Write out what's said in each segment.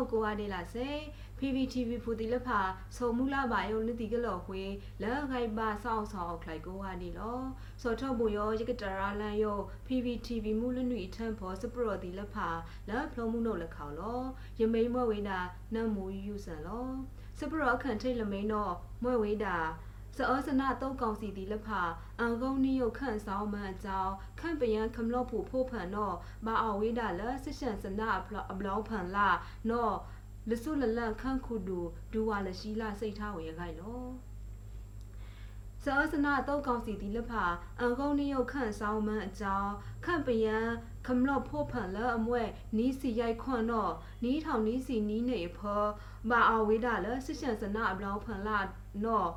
မောကိုအဒေလာစေ PPTV ဖူတီလဖာဆုံမူလာပါယုံနတိကလော်ခွေလဲခိုင်ပါဆောင်းဆောင်းခလိုက်ကိုအဒေလောစောထောဘူယောယကတရာလန်ယော PPTV မူလနွိထန်ဖောစပရောတီလဖာလဲဖလုံးမှုနုလခေါလောယမိန်မဝိနာနတ်မူယူဆန်လောစပရောခန်ထိတ်လမိန်တော့မွဲဝိတာ စောစနာတုံးကောင်စီတီလဖာအန်ကုန်းနီယုခန့်ဆောင်မှန်အကြောင်းခန့်ပယံခမလော့ဖို့ဖို့ဖန်တော့ဘာအဝိဒါလဆရှန်စနာအဘလောင်းဖန်လာနော်လဆုလလခန့်ခုဒူဒူဝါလရှိလာစိတ်ထားဝေခိုင်လောစောစနာတုတ်ကောင်စီတီလဖာအန်ကုန်းနီယုခန့်ဆောင်မှန်အကြောင်းခန့်ပယံခမလော့ဖို့ဖန်လအမွဲနီးစီရိုက်ခွန့်တော့နီးထောင်နီးစီနီးနေဖောဘာအဝိဒါလဆရှန်စနာအဘလောင်းဖန်လာနော်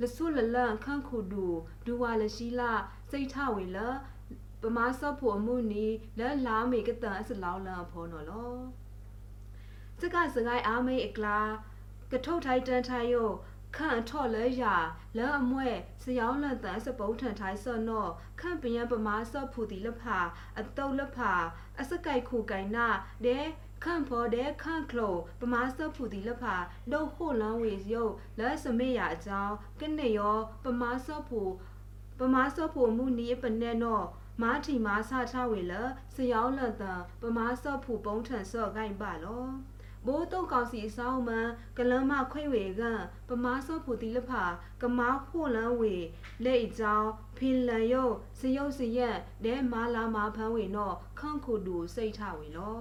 လဆုလလန်ခန့်ခုဒူဒူဝါလရှိလာစိတ်ထဝေလပမာဆော့ဖို့အမှုနီလဲလာမေကတန်အစလောင်းလန်ဖောနော်လောစကစကိုင်းအာမေအကလာကထုတ်ထိုက်တန်ထိုင်ယိုခန့်ထော့လဲရလဲအမွဲစယောင်းလန်တန်စပုတ်ထန်ထိုင်ဆော့နော့ခန့်ပယံပမာဆော့ဖူတီလဖာအတုတ်လဖာအစကိုက်ခုကိုင်နာဒဲ ခန့်ဖော်တဲ့ခန့်ကလိုပမာစဖူတီလဖာဒုတ်ဟိုလန်ဝေယုတ်လက်စမေရအကြောင်းကနေရောပမာစဖူပမာစဖူမှုနီးပနဲ့နော်မာထီမာဆာထဝေလစယောင်းလန်တန်ပမာစဖူပုံးထန်ဆော့ဂိုင်ပါလောဘိုးတုတ်ကောင်စီအဆောင်မန်ကလမ်းမခွေဝေကပမာစောဖူတီလဖာကမာခိုလန်းဝေလက်အကြောင်းဖင်လန်ယုတ်စယုတ်စရက်ဒဲမာလာမာဖန်းဝေနော့ခန့်ခုတူစိတ်ထဝေလော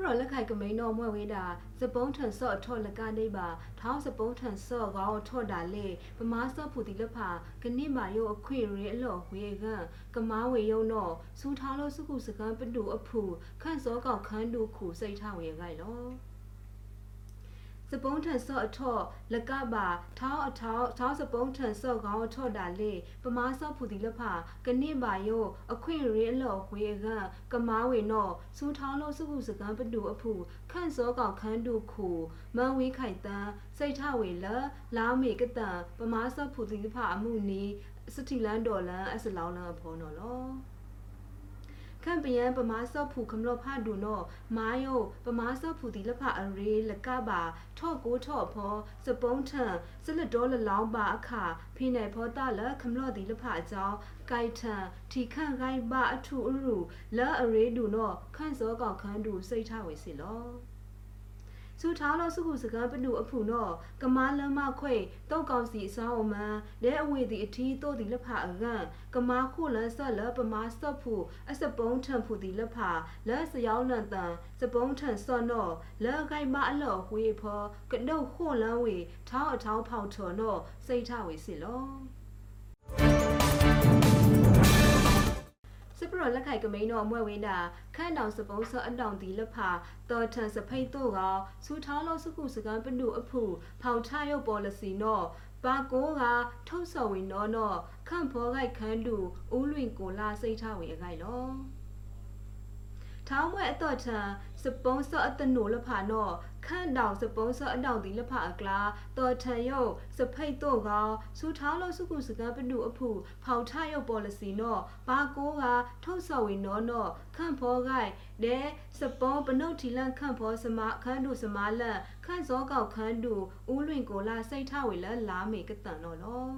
ပရလက်ခိုင်ကမိန်တော့မွဲဝေးတာစပုံးထန်ဆော့ထော့လကနေပါထောင်းစပုံးထန်ဆော့ကောင်းထော့တာလေပမာဆော့ဖူတီလက်ဖာကနစ်မာယုတ်အခွေရဲအလော့ဝေကကမားဝေယုံတော့စူထားလို့စုခုစကန်းပတူအဖူခန့်စောကောက်ခန်းတူခုစိတ်ထဝေခိုင်လော စပုံးထန်ဆော့အထော့လကပါထောင်းအထောက်ထောင်းစပုံးထန်ဆော့ကောင်းအထော့တာလေပမာဆော့ဖူတီလဖာကနစ်ပါယိုအခွင့်ရဲအလော်ဝေကကမားဝေနော့စူထောင်းလို့စုခုစကန်းပတူအဖူခန့်စောကောက်ခန်းတူခုမန်ဝေးခိုင်တန်းစိတ်ထဝေလလာမေကတန်ပမာဆော့ဖူတီလဖာအမှုနီစတီလန်ဒေါ်လန်အစလောင်းလန်ဖောနော်လော ခန့်ပယံပမာဆော့ဖူခမလောဖာဒူနောမာယိုပမာဆော့ဖူတီလဖာအရေလကပါထော့ကိုထော့ဖောစပုံးထန်စလဒေါ်လလောင်းပါအခါဖိနေဖောတာလခမလောတီလဖာအကြောင်းကိုက်ထန်ထီခန့်ကိုင်းပါအထုအရူလာအရေဒူနောခန့်စောကောက်ခန်းဒူစိတ်ထဝေစီလော စူထားလို့စုခုစကားပနုအဖူနောကမာလမခွေတောက်ကောင်စီအဆောင်အမန်လဲအဝေသည်အထီးတို့သည်လက်ဖာအကန့်ကမာခုလန်ဆက်လပမာဆက်ဖူအစပုံးထန်ဖူသည်လက်ဖာလက်စယောင်းနန်တန်စပုံးထန်စော့နောလဲခိုင်မအလော်ဝေဖောကဒုတ်ခွလန်ဝေထောင်းအထောင်းဖောက်ထော်နောစိတ်ထဝေစီလော စပရလက်ခိုက်ကမိန်တော်မွဲဝင်းတာခန့်တောင်စပုံးစောအတောင်ဒီလက်ဖာတော်ထန်စဖိတ်တို့ကစူထောင်းလို့စုခုစကံပနုအဖူဖောက်ထရုပ်ပေါ်လစီနော့ပါကိုကထုတ်စော်ဝင်တော့တော့ခန့်ဖောခိုက်ခန်းတူဦးလွင်ကိုလာစိတ်ထဝင်အခိုက်လော ထောင်းမွဲအတော့ထံစပုံးစောအတနိုလဖာနော့ခန့်တောင်စပုံးစောအတောင်ဒီလဖာအကလာတော်ထံယုတ်စဖိတ်တော့ကစူထောင်းလို့စုခုစကံပနုအဖူဖောက်ထရုပ်ပေါ်လစီနော့ပါကိုကထုတ်စော်ဝင်တော့တော့ခန့်ဖောခိုက်ဒဲစပုံးပနုတ်ထီလန့်ခန့်ဖောစမခန်းတူစမလန့်ခန့်စောကောက်ခန်းတူဦးလွင်ကိုလာစိတ်ထဝေလလာမေကတန်တော့လော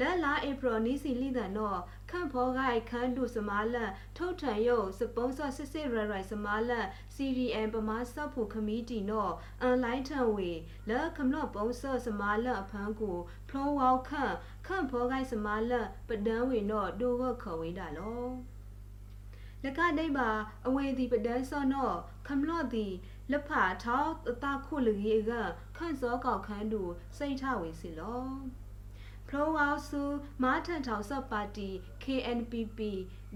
လဲလာဧပြီနီစီလိဒန်တော့ခန့်ဖောဂိုက်ခန်းတူစမားလန်ထုတ်ထန်ယုတ်စပုံးဆော့စစ်စစ်ရရိုင်စမားလန် CDN ပမာဆော့ဖို့ခမီတီတော့အန်လိုင်းထန်ဝေလဲခမလော့ပုံးဆော့စမားလန်အဖန်းကိုဖလောဝေါခန့်ခန့်ဖောဂိုက်စမားလန်ပဒန်းဝေတော့ဒိုဝခေါ်ဝေးတာလောလကဒိတ်ပါအဝေဒီပဒန်းစောနော့ခမလော့ဒီလက်ဖာထောက်တခုလကြီးကခန့်စောကောက်ခန်းတူစိတ်ထဝေစီလော ဖလောဝါဆူမာထန်ထောင်ဆော့ပါတီ KNPP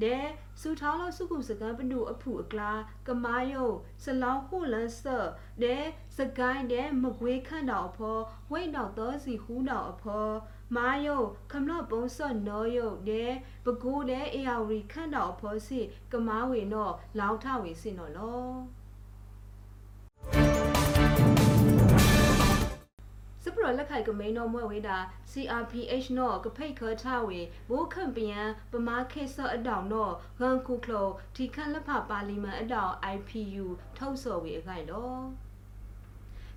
ဒဲစူထောင်းလို့စုခုစကန်ပနုအဖူအကလာကမာယုစလောင်းခုလန်ဆော့ဒဲစကိုင်းဒဲမကွေးခန့်တော်အဖောဝိတ်တော်သောစီဟူးတော်အဖောမာယုခမလော့ပုံဆော့နောယုဒဲပကိုးဒဲအေယာဝီခန့်တော်အဖောစီကမာဝေနောလောင်းထဝေစင်နော်လော ပရပရလက်ခိုက်ကမိန်တော်မွဲဝေးတာ CRPH နော်ကဖိတ်ခေါ်ချဝေဘိုးခန့်ပယံပမာခေဆော့အတောင်နော်ဂန်ခုခလောဒီခန့်လက်ဖပါလီမန်အတောင် IPU ထုတ်ဆော်ဝေအခိုင်လော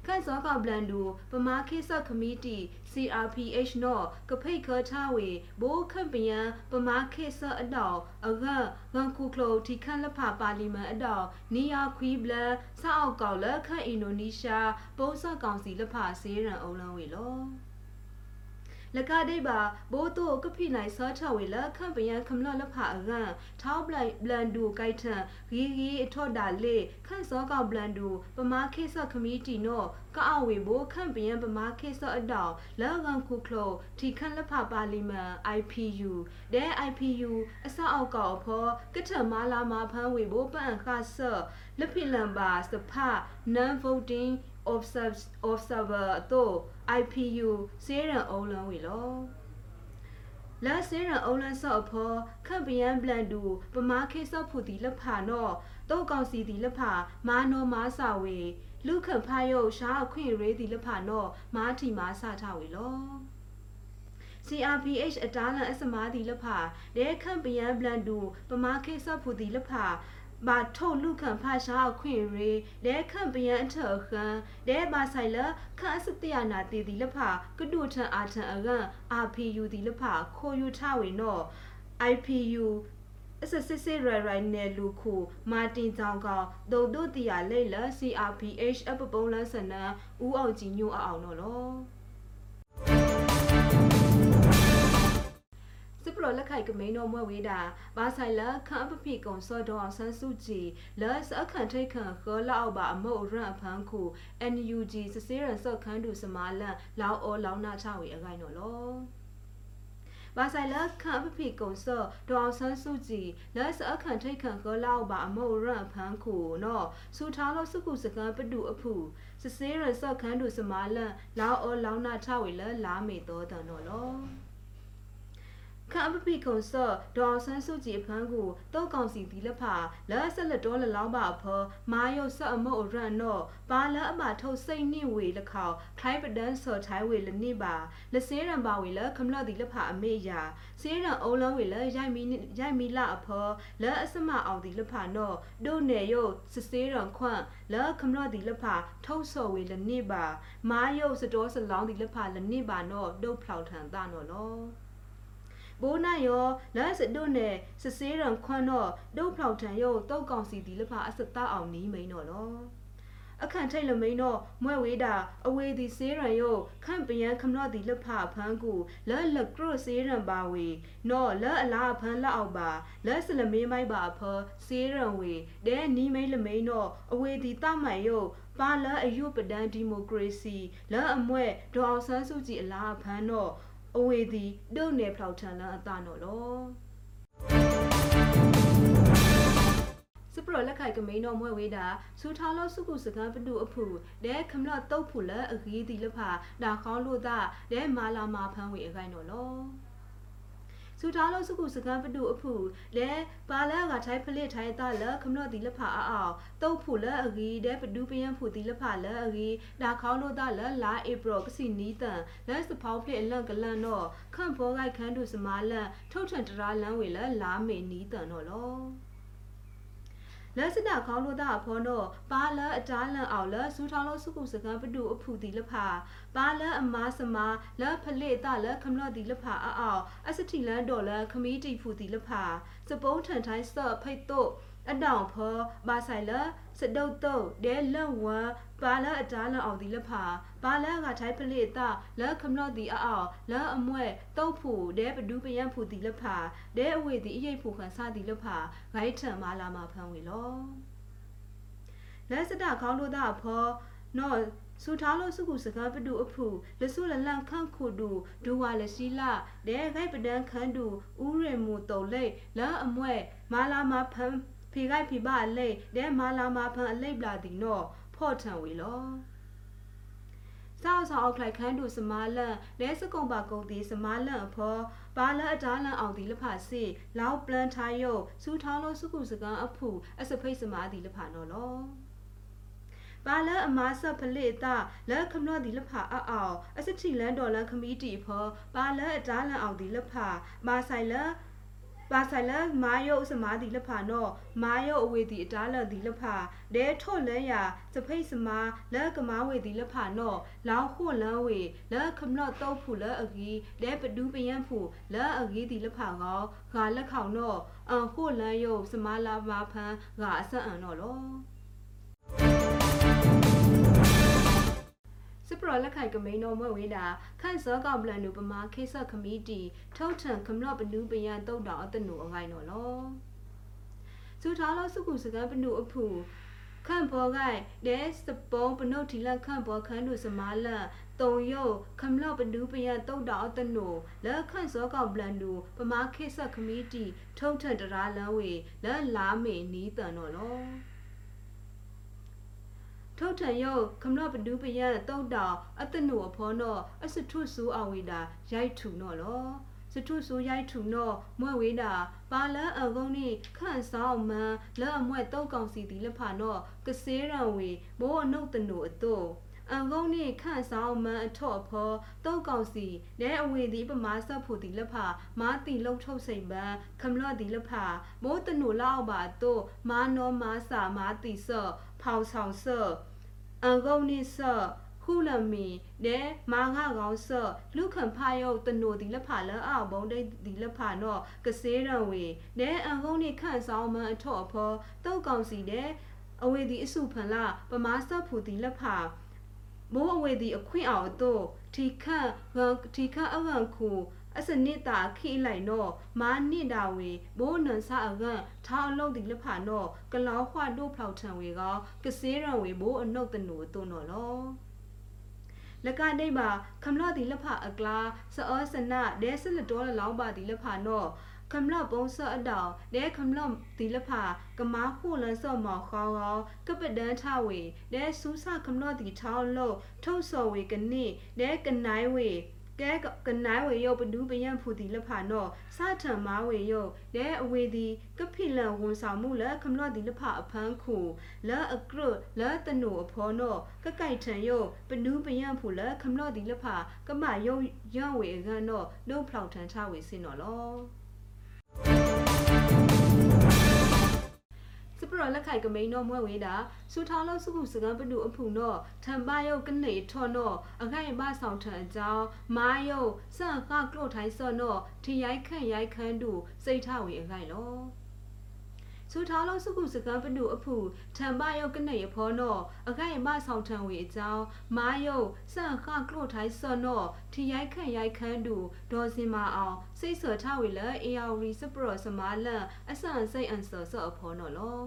ခန့်စောကဘလန်ဒူပမာခေဆော့ခမီတီ CRPH နော်ကဖိတ်ခေါ်ချဝေဘိုးခန့်ပယံပမာခေဆော့အတောင်အဂန်ဂန်ခုခလောဒီခန့်လက်ဖပါလီမန်အတောင်နီယာခွီဘလန်စောက်ကောက်လက်ခန့်အင်ဒိုနီးရှားပုံစံကောင်စီလက်ဖဆေးရန်အုံလန်းဝေလော လကဒိဘာဘိုးတိုကဖိနိုင်ဆောချဝေလခန့်ပယံခမလလဖာအရန်ထောက်ပလိုက်ဘလန်ဒူကိုက်ထန်ဂီဂီအထော့ဒါလေခန့်စောကောက်ဘလန်ဒူပမာခေဆော့ခမီတီနောကအဝေဘိုးခန့်ပယံပမာခေဆော့အတောင်လောကန်ခုခလိုထီခန့်လဖပါလီမန် IPU ဒဲ IPU အစအောက်ကောက်ဖောကထမာလာမာဖန်းဝေဘိုးပန့်ခါဆော့လဖိလန်ဘာစဖာ non voting observer တို့ IPU စေရန်အုံးလန်းဝေလောလာစေရန်အုံးလန်းဆော့အဖောခန့်ပယံဘလန်ဒူပမာခေဆော့ဖူတီလက်ဖာနော့တုတ်ကောင်စီတီလက်ဖာမာနောမာစာဝေလူခဖာယုတ်ရှားအခွင့်ရေးတီလက်ဖာနော့မာထီမာစထဝေလော CRPH အတားလန်အစမာတီလက်ဖာဒဲခန့်ပယံဘလန်ဒူပမာခေဆော့ဖူတီလက်ဖာ ဘာထုတ်လူခံဖာရှာအခွင့်ရေလဲခန့်ပယံအထခန်လဲဘာဆိုင်လခန့်အစတရနာတီဒီလဖာကဒုထန်အာထန်အကန် RPU ဒီလဖာခိုယူထဝေနော့ IPU အစစစ်စစ်ရိုင်ရိုင်နယ်လူခုမာတင်ကြောင်ကောင်ဒုံတို့တီယာလိတ်လ CRPH အပပုံးလန်းစနန်ဦးအောင်ကြည်ညို့အောင်နော်လော စစ်ပရလက်ခိုက်ကမိန်တော်မွဲဝေးတာဘာဆိုင်လခန့်ပပိကုံစောတော်ဆန်းစုကြည်လက်စအခန့်ထိတ်ခန့်ခောလောက်ပါအမုတ်ရန့်ဖန်းခု NUG စစေးရန်စော့ခန်းတူစမာလန်လောင်အောလောင်နာချဝေအကိုင်နော်လောဘာဆိုင်လက်ခန့်ပပိကုံစောဒေါအောင်ဆန်းစုကြည်လက်စအခန့်ထိတ်ခန့်ခောလောက်ပါအမုတ်ရန့်ဖန်းခုနော်စူထားလို့စုခုစကန်ပတူအဖူစစေးရန်စော့ခန်းတူစမာလန်လောင်အောလောင်နာချဝေလလာမေတော်တန်နော်လော ခအပပိခုံဆော့ဒေါ်ဆန်းစုကြည်ဖန်းကိုတောက်ကောင်စီဒီလက်ဖာလက်ဆက်လက်တော်လလောင်းပါဖောမာယုတ်ဆက်အမော့ရန်နော့ပါလက်အမထုတ်စိတ်နှင့်ဝေလခေါခိုင်ပဒန်ဆော်ထိုင်းဝေလနိပါလစေးရန်ပါဝေလခမလဒီလက်ဖာအမေယာစေးရန်အုံးလုံးဝေလရိုက်မီရိုက်မီလာအဖောလက်အစမအောင်ဒီလက်ဖာနော့ဒုနေယုတ်စစေးရန်ခွန့်လက်ခမလဒီလက်ဖာထုတ်ဆော်ဝေလနိပါမာယုတ်စတော်စလောင်းဒီလက်ဖာလနိပါနော့ဒုတ်ဖောက်ထန်တာနော်လော ဘိုးနာယောလာစဒုနဲ့စစေးရန်ခွန်းတော့ဒုတ်ဖောက်ထန်ယောတောက်ကောင်စီဒီလဖာအစတအောင်နီးမိန်တော့လောအခန့်ထိတ်လမိန်တော့မွဲဝေးတာအဝေးဒီစေးရန်ယိုခန့်ပယံခမလို့ဒီလက်ဖဖန်းကူလဲလကရစေးရန်ပါဝေနော်လဲအလားဖန်းလက်အောက်ပါလဲစလမေးမိုက်ပါဖစေးရန်ဝေဒဲနီးမိန်လမိန်တော့အဝေးဒီတမိုင်ယိုပါလအယုပဒန်ဒီမိုကရေစီလဲအမွဲဒေါအောင်ဆန်းစုကြည်အလားဖန်းတော့ အဝေသည်ဒုနေဖောက်ထန်လန်အတနော်လောစပရလက်ခိုက်ကမိန်တော်မွဲဝေးတာစူထားလို့စုခုစကန်ပတူအဖူဒဲခမလတုတ်ဖူလအဂီးဒီလဖာဒါခေါလို့တာဒဲမာလာမာဖန်းဝေအခိုင်နော်လော စူထားလို့စုခုစကန်ပတူအဖူလဲပါလာကထိုင်ဖလစ်ထိုင်တာလခမလို့ဒီလဖာအောင်တုတ်ဖူလအဂီဒဲပဒူပယံဖူဒီလဖာလအဂီဒါခေါလို့တာလလာဧပြီကစီနီတန်လက်စဖောက်ဖလစ်လန်ကလန်တော့ခန့်ဖောဂိုက်ခန်းတူစမာလန်ထုတ်ထန်တရာလန်ဝေလလာမေနီတန်တော့လော လက်စတာခေါင်းလို့တာဖောတော့ပါလအတားလန်အောင်လစူထောင်းလို့စုခုစကန်ပတူအဖူတီလဖာပါလအမားစမာလဖလေတလခမလို့တီလဖာအောက်အစတီလန်ဒေါ်လခမီတီဖူတီလဖာစပုံးထန်ထိုင်းဆော့ဖိတ်တော့ အတောင်ဖောဘာဆိုင်လစဒုတ်တုတ်ဒဲလဝပါလအတားလအောင်ဒီလဖာပါလကထိုင်ပလိတလခမလို့ဒီအောက်လအမွဲတုတ်ဖူဒဲပဒူးပယံဖူဒီလဖာဒဲအဝေဒီအရိပ်ဖူခန်စဒီလဖာဂိုက်ထံမာလာမှာဖန်ဝေလောလက်စတာခေါင်းလို့တာဖောနော်စူထားလို့စုခုစကားပတူအဖူလဆုလလန့်ခန့်ခုဒူဒူဝါလစီလာဒဲဂိုက်ပဒန်ခန်းဒူဥရမူတုံလိလာအမွဲမာလာမဖန် ဖီဂိုက်ဖီဘာအလိဒဲမာလာမဖန်အလိပလာဒီနော်ဖော့ထန်ဝေလောစောက်ဆောက်ခလိုက်ခန်းတူစမားလန့်လဲစကုံပါကုံတီစမားလန့်အဖော်ဘာလအတားလန့်အောင်ဒီလဖာစီလောက်ပလန်ထိုင်ယုတ်စူထောင်းလို့စုခုစကန်အဖူအစဖိတ်စမားဒီလဖာနော်လောပါလအမားဆဖလေတာလက်ခမလို့ဒီလဖာအအောင်အစတိလန်ဒေါ်လန်ခမီတီဖောပါလအတားလန်အောင်ဒီလဖာမာဆိုင်လ ပါဆိုင်လမာယုတ်စမာဒီလဖာနော်မာယုတ်အဝေဒီအတားလန်ဒီလဖာဒဲထော့လဲရစဖိတ်စမာလက်ကမာဝေဒီလဖာနော်လောင်ခုလန်ဝေလက်ခမလို့တော့ဖူလအဂီဒဲပဒူးပယံဖူလက်အဂီဒီလဖာကောဂါလက်ခေါင်နော်အန်ခုလန်ယုတ်စမာလာမာဖန်ဂါအဆက်အန်နော်လောစ ပရလက်ခိုင်ကမိန်တော်မွဲဝေးတာခန့်စောကောက်ပလန်နုပမာခေဆက်ခမီတီထုတ်ထံခမလော့ပနူပယံတုတ်တော်အတနုအငိုင်းနော်လောစူထားလို့စုခုစကံပနုအဖူခန့်ဘောဂိုင်ဒဲစပုံပနုတ်ထီလခန့်ဘောခန်းတို့စမာလန်တုံယုတ်ခမလော့ပနူပယံတုတ်တော်အတနုလက်ခန့်စောကောက်ပလန်နုပမာခေဆက်ခမီတီထုတ်ထံတရာလန်ဝေလက်လာမေနီးတန်နော်လော ထုတ်ထန်ယုတ်ခမလပဒူပယံတုတ်တောင်အတနုအဖောနောအစထုဆူအဝေတာရိုက်ထူနောလောစထုဆူရိုက်ထူနောမွဲ့ဝေးတာပါလန်အကုန်းနိခန့်ဆောင်မန်လက်အမွဲ့တုတ်ကောင်စီတီလက်ဖာနောကစေးရံဝေဘောအနုတ်တနုအတု အန်ကုန်းနိခန့်ဆောင်မန်အထော့ဖောတုတ်ကောင်စီနဲအဝေဒီပမာဆက်ဖို့တီလက်ဖာမာတီလုံထုတ်စိန်ပန်းခမလော့တီလက်ဖာမိုးတနုလောက်ပါတုမာနောမာစာမာတီဆော့ဖောင်ဆောင်ဆော့အန်ကုန်းနိဆော့ခုလမီနဲမာငါကောင်ဆော့လူခံဖာယုတ်တနိုဒီလက်ဖာလအောက်ဘုံဒိတ်ဒီလက်ဖာနော်ကစေးရံဝေနဲအန်ကုန်းနိခန့်ဆောင်မန်အထော့ဖောတုတ်ကောင်စီနဲအဝေဒီအစုဖန်လာပမာဆော့ဖူဒီလက်ဖာ မိုးအဝေဒီအခွင့်အောင်တော့ထီခန့်ငထီခန့်အကန်ခုအစနစ်တာခိလိုက်နော်မာနစ်တာဝေဘိုးနန်ဆာအကန်ထောင်းလုံးဒီလဖာနော်ကလောခွာတို့ဖောက်ထံဝေကကစေးရံဝေဘိုးအနုတ်တနူတုံနော်လောလကနေပါခမလော့ဒီလဖာအကလာစောစနဒဲဆလတော်လောင်းပါဒီလဖာနော် ခမလပုံးစော့အတော်ဒဲခမလဒီလဖာကမားခုလန်စော့မော်ခေါကောကပဒန်းထဝေဒဲစူးစခမလဒီထောင်းလို့ထုတ်စော်ဝေကနိဒဲကနိုင်ဝေကဲကနိုင်ဝေရုပ်ပဒူးပယံဖူတီလဖာနော့စထံမာဝေရုပ်ဒဲအဝေဒီကဖိလန်ဝန်ဆောင်မှုလခမလော့ဒီလဖာအဖန်းခုလအကရလတနုအဖောနော့ကကြိုက်ထံရုပ်ပဒူးပယံဖူလခမလော့ဒီလဖာကမရုပ်ရံဝေအကန်နော့နှုတ်ဖောက်ထံချဝေစင်နော်လော စပရလက်ခိုင်ကမိန်တော့မွဲဝေးတာစူထောင်းလို့စုခုစကံပနုအဖုံတော့ထံပါယုတ်ကနေထော်တော့အခိုင်မဆောင်ထံအကြောင်းမာယုတ်စန့်ကကလို့ထိုင်းစော့တော့ထရိုက်ခန့်ရိုက်ခန်းတူစိတ်ထဝေအခိုင်လော စူထားလို့စုခုစကံပနုအဖုထံပါယုတ်ကနေရဖောတော့အခိုင်မဆောင်ထံဝေအကြောင်းမာယုတ်စန့်ကကလို့ထိုင်းစော့တော့ထရိုက်ခန့်ရိုက်ခန်းတူဒေါ်စင်မအောင်စိတ်ဆော်ထဝေလအေယာရီစပရစမာလန်အဆန်စိတ်အန်ဆော်ဆော့အဖောနော်လော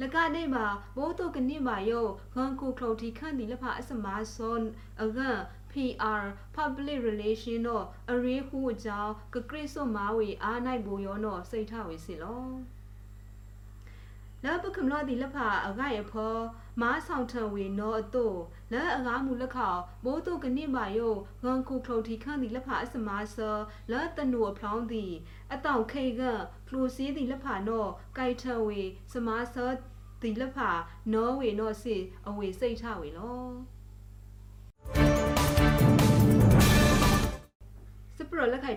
လကနေမှာဘိုးတုကနိမာယုဂန်ကူခလုတ်တီခန့်ဒီလဖအစမာဆွန်အဂန် PR public relation တော့အရေးဟူအကြောင်းကကရစ်စွမာဝေအားနိုင်ဘူယောတော့စိတ်ထဝေစီလော လဘကမလာဒီလဖအဂရဖောမားဆောင်ထံဝေနောအတုလဲအငားမူလက်ခေါမိုးတုကနိမာယုငန်ခုခလုတ်တီခန့်ဒီလဖအစမာဆလဲတနူအဖလောင်းသည်အတောင်ခေကဖလူစီဒီလဖနောကိုက်ထဝေစမာဆဒီလဖနော်ဝေနောစီအဝေစိတ်ထဝေလော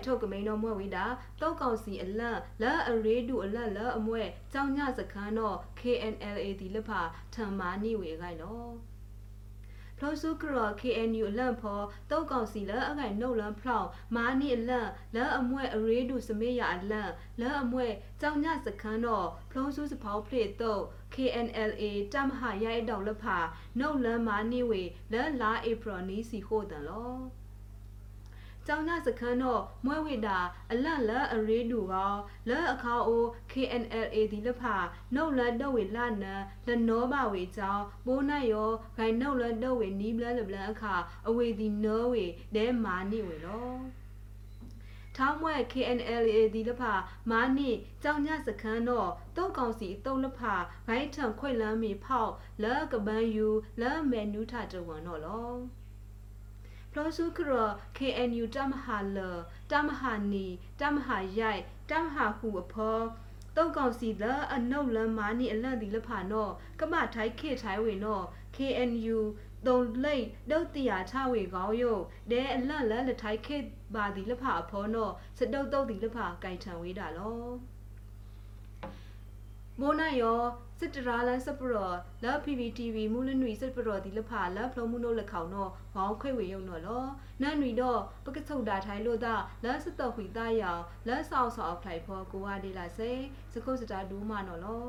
ထုတ်ကမိန်တော်မွဲဝေတာတောက်ကောင်စီအလန့်လဲအရေးဒူအလန့်လဲအမွဲကြောင်ညစခန်းတော့ KNLA ဒီလက်ဖထံမာနိဝေခိုင်လောဖလောစုကရ KNU အလန့်ဖောတောက်ကောင်စီလဲအခိုင်နှုတ်လန်းဖလောက်မာနိအလန့်လဲအမွဲအရေးဒူစမေးရအလန့်လဲအမွဲကြောင်ညစခန်းတော့ဖလောစုစဖောက်ဖလေတော့ KNLA တမဟာရိုက်တောက်လက်ဖာနှုတ်လန်းမာနိဝေလဲလာဧပြီနီးစီဟိုတန်လော ကျောင်းသားစခန်းတော့မွဲဝိတာအလန့်လအရေးတူကောလဲအခါအို KNLA ဒီလဖာနှုတ်လတော့ဝေလနန်လနောပါဝေကျောင်းပိုးနိုင်ရောဂိုင်နှုတ်လတော့ဝေနီးဘလလဘလအခါအဝေဒီနောဝေဒဲမာနိဝေလောထောင်းမွဲ KNLA ဒီလဖာမာနိကြောင်ညစခန်းတော့တုတ်ကောင်စီတုတ်လဖာဂိုင်းထံခွိလမ်းမီဖောက်လဲကပန်းယူလဲမဲနူးထတဝန်တော့လောပ လောစုခရ KNU တမဟာလတမဟာနီတမဟာရိုက်တမဟာဟုအဖောတုတ်ကောင်စီလအနုတ်လမ်းမာနီအလန့်ဒီလဖာနော်ကမထိုက်ခေထိုင်ဝေနော် KNU တုံလိတ်ဒုတ်တရာချဝေကောင်းယုတ်ဒဲအလန့်လလထိုက်ခေပါဒီလဖာအဖောနော်စတုတ်တုတ်ဒီလဖာကြိုင်ထံဝေးတာလောမိုးနယော စစ်တရာလန်စပရောလာ PPTV မူလနွေစပရောဒီလဖာလာဖလုံးမှုနို့လက်ခေါင်တော့ဘောင်းခွေဝေယုံတော့လောနန်နွေတော့ပကဆုတ်တာထိုင်လို့သာလာစတော့ခွေသားရောင်လာဆောက်ဆောက်ဖိုင်ဖော်ကိုဝါဒီလာစေစကုတ်စတာဒူးမနော်လော